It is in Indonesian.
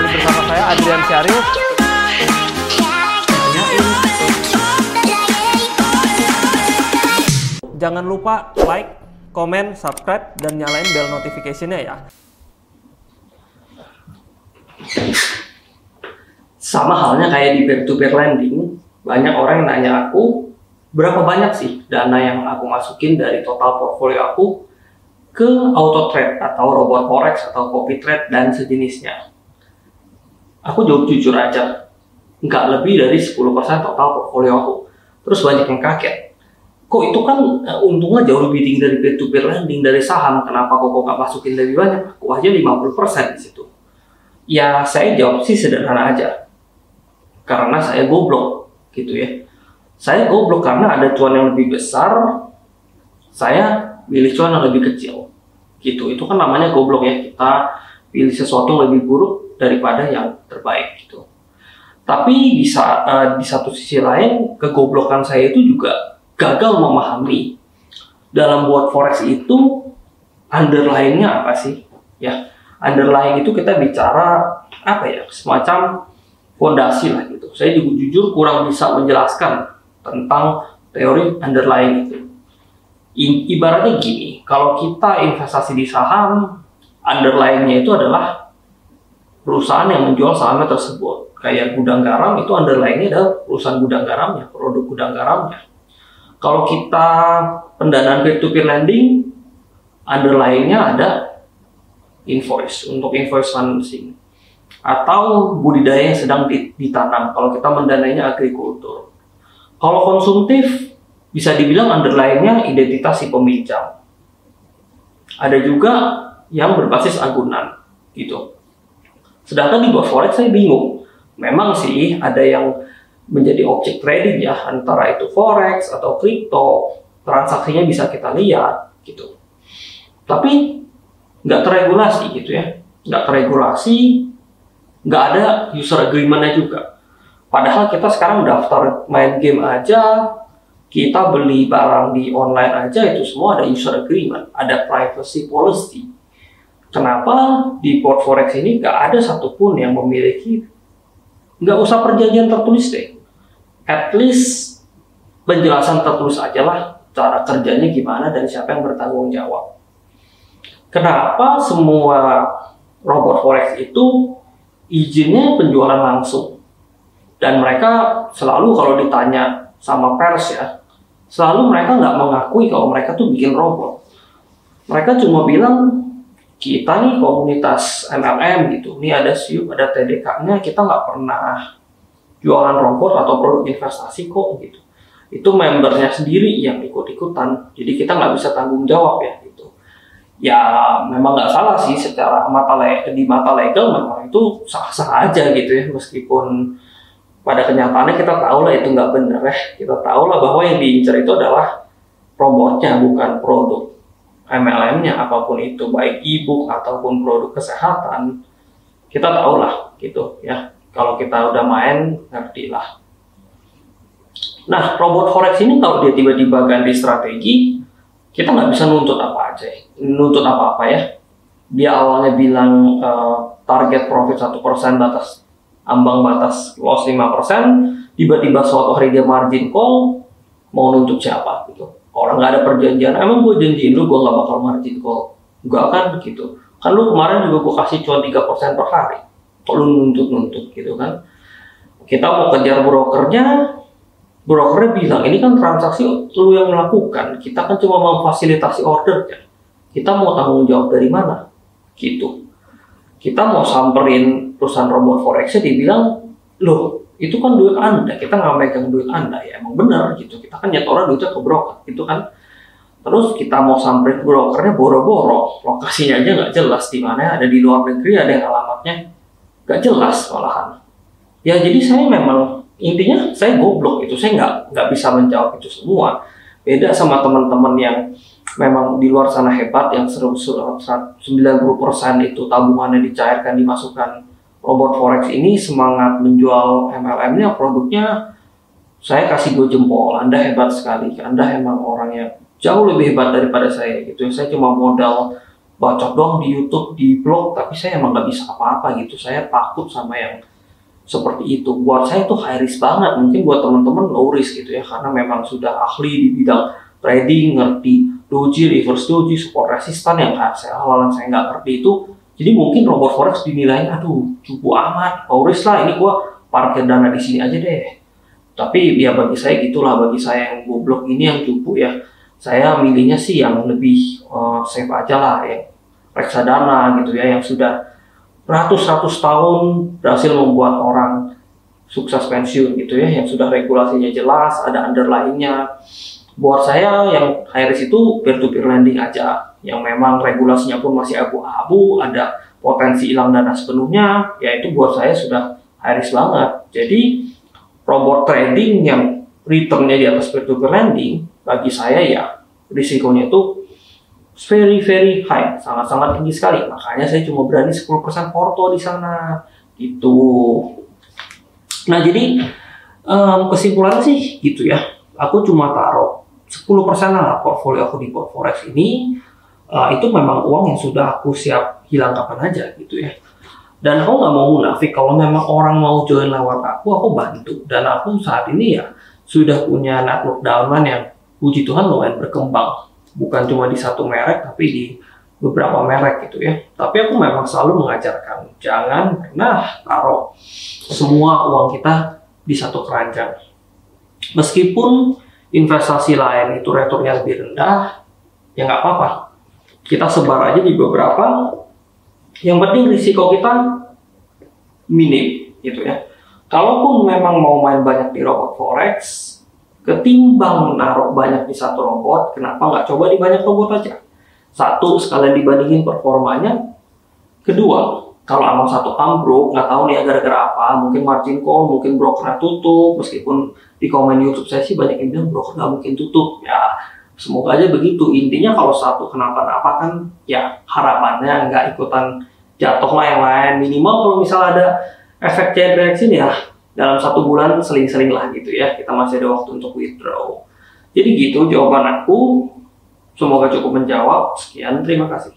kembali bersama saya Adrian Syarif. Jangan lupa like, komen, subscribe, dan nyalain bell notification-nya ya. Sama halnya kayak di peer-to-peer lending, banyak orang yang nanya aku, berapa banyak sih dana yang aku masukin dari total portfolio aku ke auto trade atau robot forex atau copy trade dan sejenisnya. Aku jawab jujur aja, nggak lebih dari 10% total portfolio aku. Terus banyak yang kaget. Kok itu kan uh, untungnya jauh lebih tinggi dari peer-to-peer lending, dari saham, kenapa kok kok nggak masukin lebih banyak? Aku aja 50% di situ. Ya saya jawab sih sederhana aja. Karena saya goblok, gitu ya. Saya goblok karena ada cuan yang lebih besar, saya pilih cuan yang lebih kecil. Gitu, itu kan namanya goblok ya. Kita pilih sesuatu yang lebih buruk daripada yang terbaik gitu. Tapi di, sa uh, di satu sisi lain, kegoblokan saya itu juga gagal memahami dalam buat forex itu underlying-nya apa sih? Ya, underlying itu kita bicara apa ya? Semacam fondasi lah gitu. Saya juga jujur kurang bisa menjelaskan tentang teori underlying itu. I ibaratnya gini, kalau kita investasi di saham, underlying-nya itu adalah perusahaan yang menjual sahamnya tersebut. Kayak gudang garam itu underlying-nya adalah perusahaan gudang garamnya, produk gudang garamnya. Kalau kita pendanaan peer-to-peer lending, underlying-nya ada invoice untuk invoice financing atau budidaya yang sedang ditanam. Kalau kita mendanainya agrikultur. Kalau konsumtif bisa dibilang underlying-nya identitas si peminjam. Ada juga yang berbasis agunan gitu. Sedangkan di bawah forex saya bingung. Memang sih ada yang menjadi objek trading ya antara itu forex atau kripto transaksinya bisa kita lihat gitu. Tapi nggak teregulasi gitu ya, nggak teregulasi, nggak ada user agreementnya juga. Padahal kita sekarang daftar main game aja, kita beli barang di online aja itu semua ada user agreement, ada privacy policy Kenapa di port forex ini nggak ada satupun yang memiliki nggak usah perjanjian tertulis deh. At least penjelasan tertulis aja lah cara kerjanya gimana dan siapa yang bertanggung jawab. Kenapa semua robot forex itu izinnya penjualan langsung dan mereka selalu kalau ditanya sama pers ya selalu mereka nggak mengakui kalau mereka tuh bikin robot. Mereka cuma bilang kita nih komunitas MLM gitu, nih ada SIUP, ada TDK-nya, kita nggak pernah jualan robot atau produk investasi kok gitu. Itu membernya sendiri yang ikut-ikutan, jadi kita nggak bisa tanggung jawab ya gitu. Ya memang nggak salah sih secara mata di mata legal memang itu sah-sah aja gitu ya, meskipun pada kenyataannya kita tahu lah itu nggak benar ya. Kita tahu lah bahwa yang diincar itu adalah robotnya bukan produk MLM-nya apa pun itu baik e-book ataupun produk kesehatan kita tahu lah gitu ya. Kalau kita udah main ngerti lah nah robot forex ini kalau dia tiba-tiba ganti strategi kita nggak bisa nuntut apa aja nuntut apa-apa ya. Dia awalnya bilang uh, target profit satu persen batas ambang batas loss 5%, tiba-tiba suatu hari dia margin call mau nuntut siapa gitu orang nggak ada perjanjian. Emang gue janjiin lu gue nggak bakal margin call nggak kan gitu. Kan lu kemarin juga gue kasih cuma tiga persen per hari. Lu nuntut nuntut gitu kan? Kita mau kejar brokernya brokernya bilang ini kan transaksi lu yang melakukan. Kita kan cuma memfasilitasi ordernya. Kita mau tanggung jawab dari mana? Gitu. Kita mau samperin perusahaan robot forexnya dibilang loh itu kan duit anda kita nggak megang duit anda. Ya emang benar gitu. Kita kan nyetoran duitnya ke broker itu kan. Terus kita mau sampai brokernya boro-boro. Lokasinya aja nggak jelas di mana ada di luar negeri ada yang alamatnya. Nggak jelas malahan. Ya jadi saya memang intinya saya goblok itu saya nggak nggak bisa menjawab itu semua. Beda sama teman-teman yang memang di luar sana hebat yang 90% itu tabungannya dicairkan dimasukkan robot forex ini semangat menjual MLM-nya produknya saya kasih gue jempol Anda hebat sekali Anda emang orang yang jauh lebih hebat daripada saya gitu saya cuma modal bacot doang di YouTube, di blog, tapi saya emang nggak bisa apa-apa gitu. Saya takut sama yang seperti itu. Buat saya itu high risk banget. Mungkin buat teman-teman low risk gitu ya, karena memang sudah ahli di bidang trading, ngerti doji, reverse doji, support resistan yang saya hal saya nggak ngerti itu. Jadi mungkin robot forex dinilai, aduh, cukup amat, risk lah. Ini gua parkir dana di sini aja deh. Tapi ya bagi saya gitulah, bagi saya yang goblok ini yang cukup ya saya milihnya sih yang lebih uh, safe aja lah ya reksadana gitu ya yang sudah ratus-ratus tahun berhasil membuat orang sukses pensiun gitu ya yang sudah regulasinya jelas ada underlyingnya buat saya yang high risk itu peer to peer lending aja yang memang regulasinya pun masih abu-abu ada potensi hilang dana sepenuhnya ya itu buat saya sudah high risk banget jadi robot trading yang returnnya di atas peer to peer lending bagi saya ya risikonya itu very very high, sangat-sangat tinggi sekali. Makanya saya cuma berani 10% porto di sana. Itu. Nah, jadi um, kesimpulannya sih gitu ya. Aku cuma taruh 10% lah portfolio aku di forex ini. Uh, itu memang uang yang sudah aku siap hilang kapan aja gitu ya. Dan aku nggak mau munafik kalau memang orang mau join lewat aku, aku bantu. Dan aku saat ini ya sudah punya network downline yang puji Tuhan lumayan berkembang. Bukan cuma di satu merek, tapi di beberapa merek gitu ya. Tapi aku memang selalu mengajarkan, jangan pernah taruh semua uang kita di satu keranjang. Meskipun investasi lain itu returnnya lebih rendah, ya nggak apa-apa. Kita sebar aja di beberapa. Yang penting risiko kita minim gitu ya. Kalaupun memang mau main banyak di robot forex, ketimbang naruh banyak di satu robot, kenapa nggak coba di banyak robot aja? Satu, sekalian dibandingin performanya. Kedua, kalau emang satu ambruk, nggak tahu nih gara-gara apa, mungkin margin call, mungkin brokernya tutup, meskipun di komen YouTube saya sih banyak yang bilang broker nggak mungkin tutup. Ya, semoga aja begitu. Intinya kalau satu kenapa-napa kan, ya harapannya nggak ikutan jatuh lah yang lain. Minimal kalau misalnya ada efek chain reaction ya dalam satu bulan seling-seling lah gitu ya kita masih ada waktu untuk withdraw jadi gitu jawaban aku semoga cukup menjawab sekian terima kasih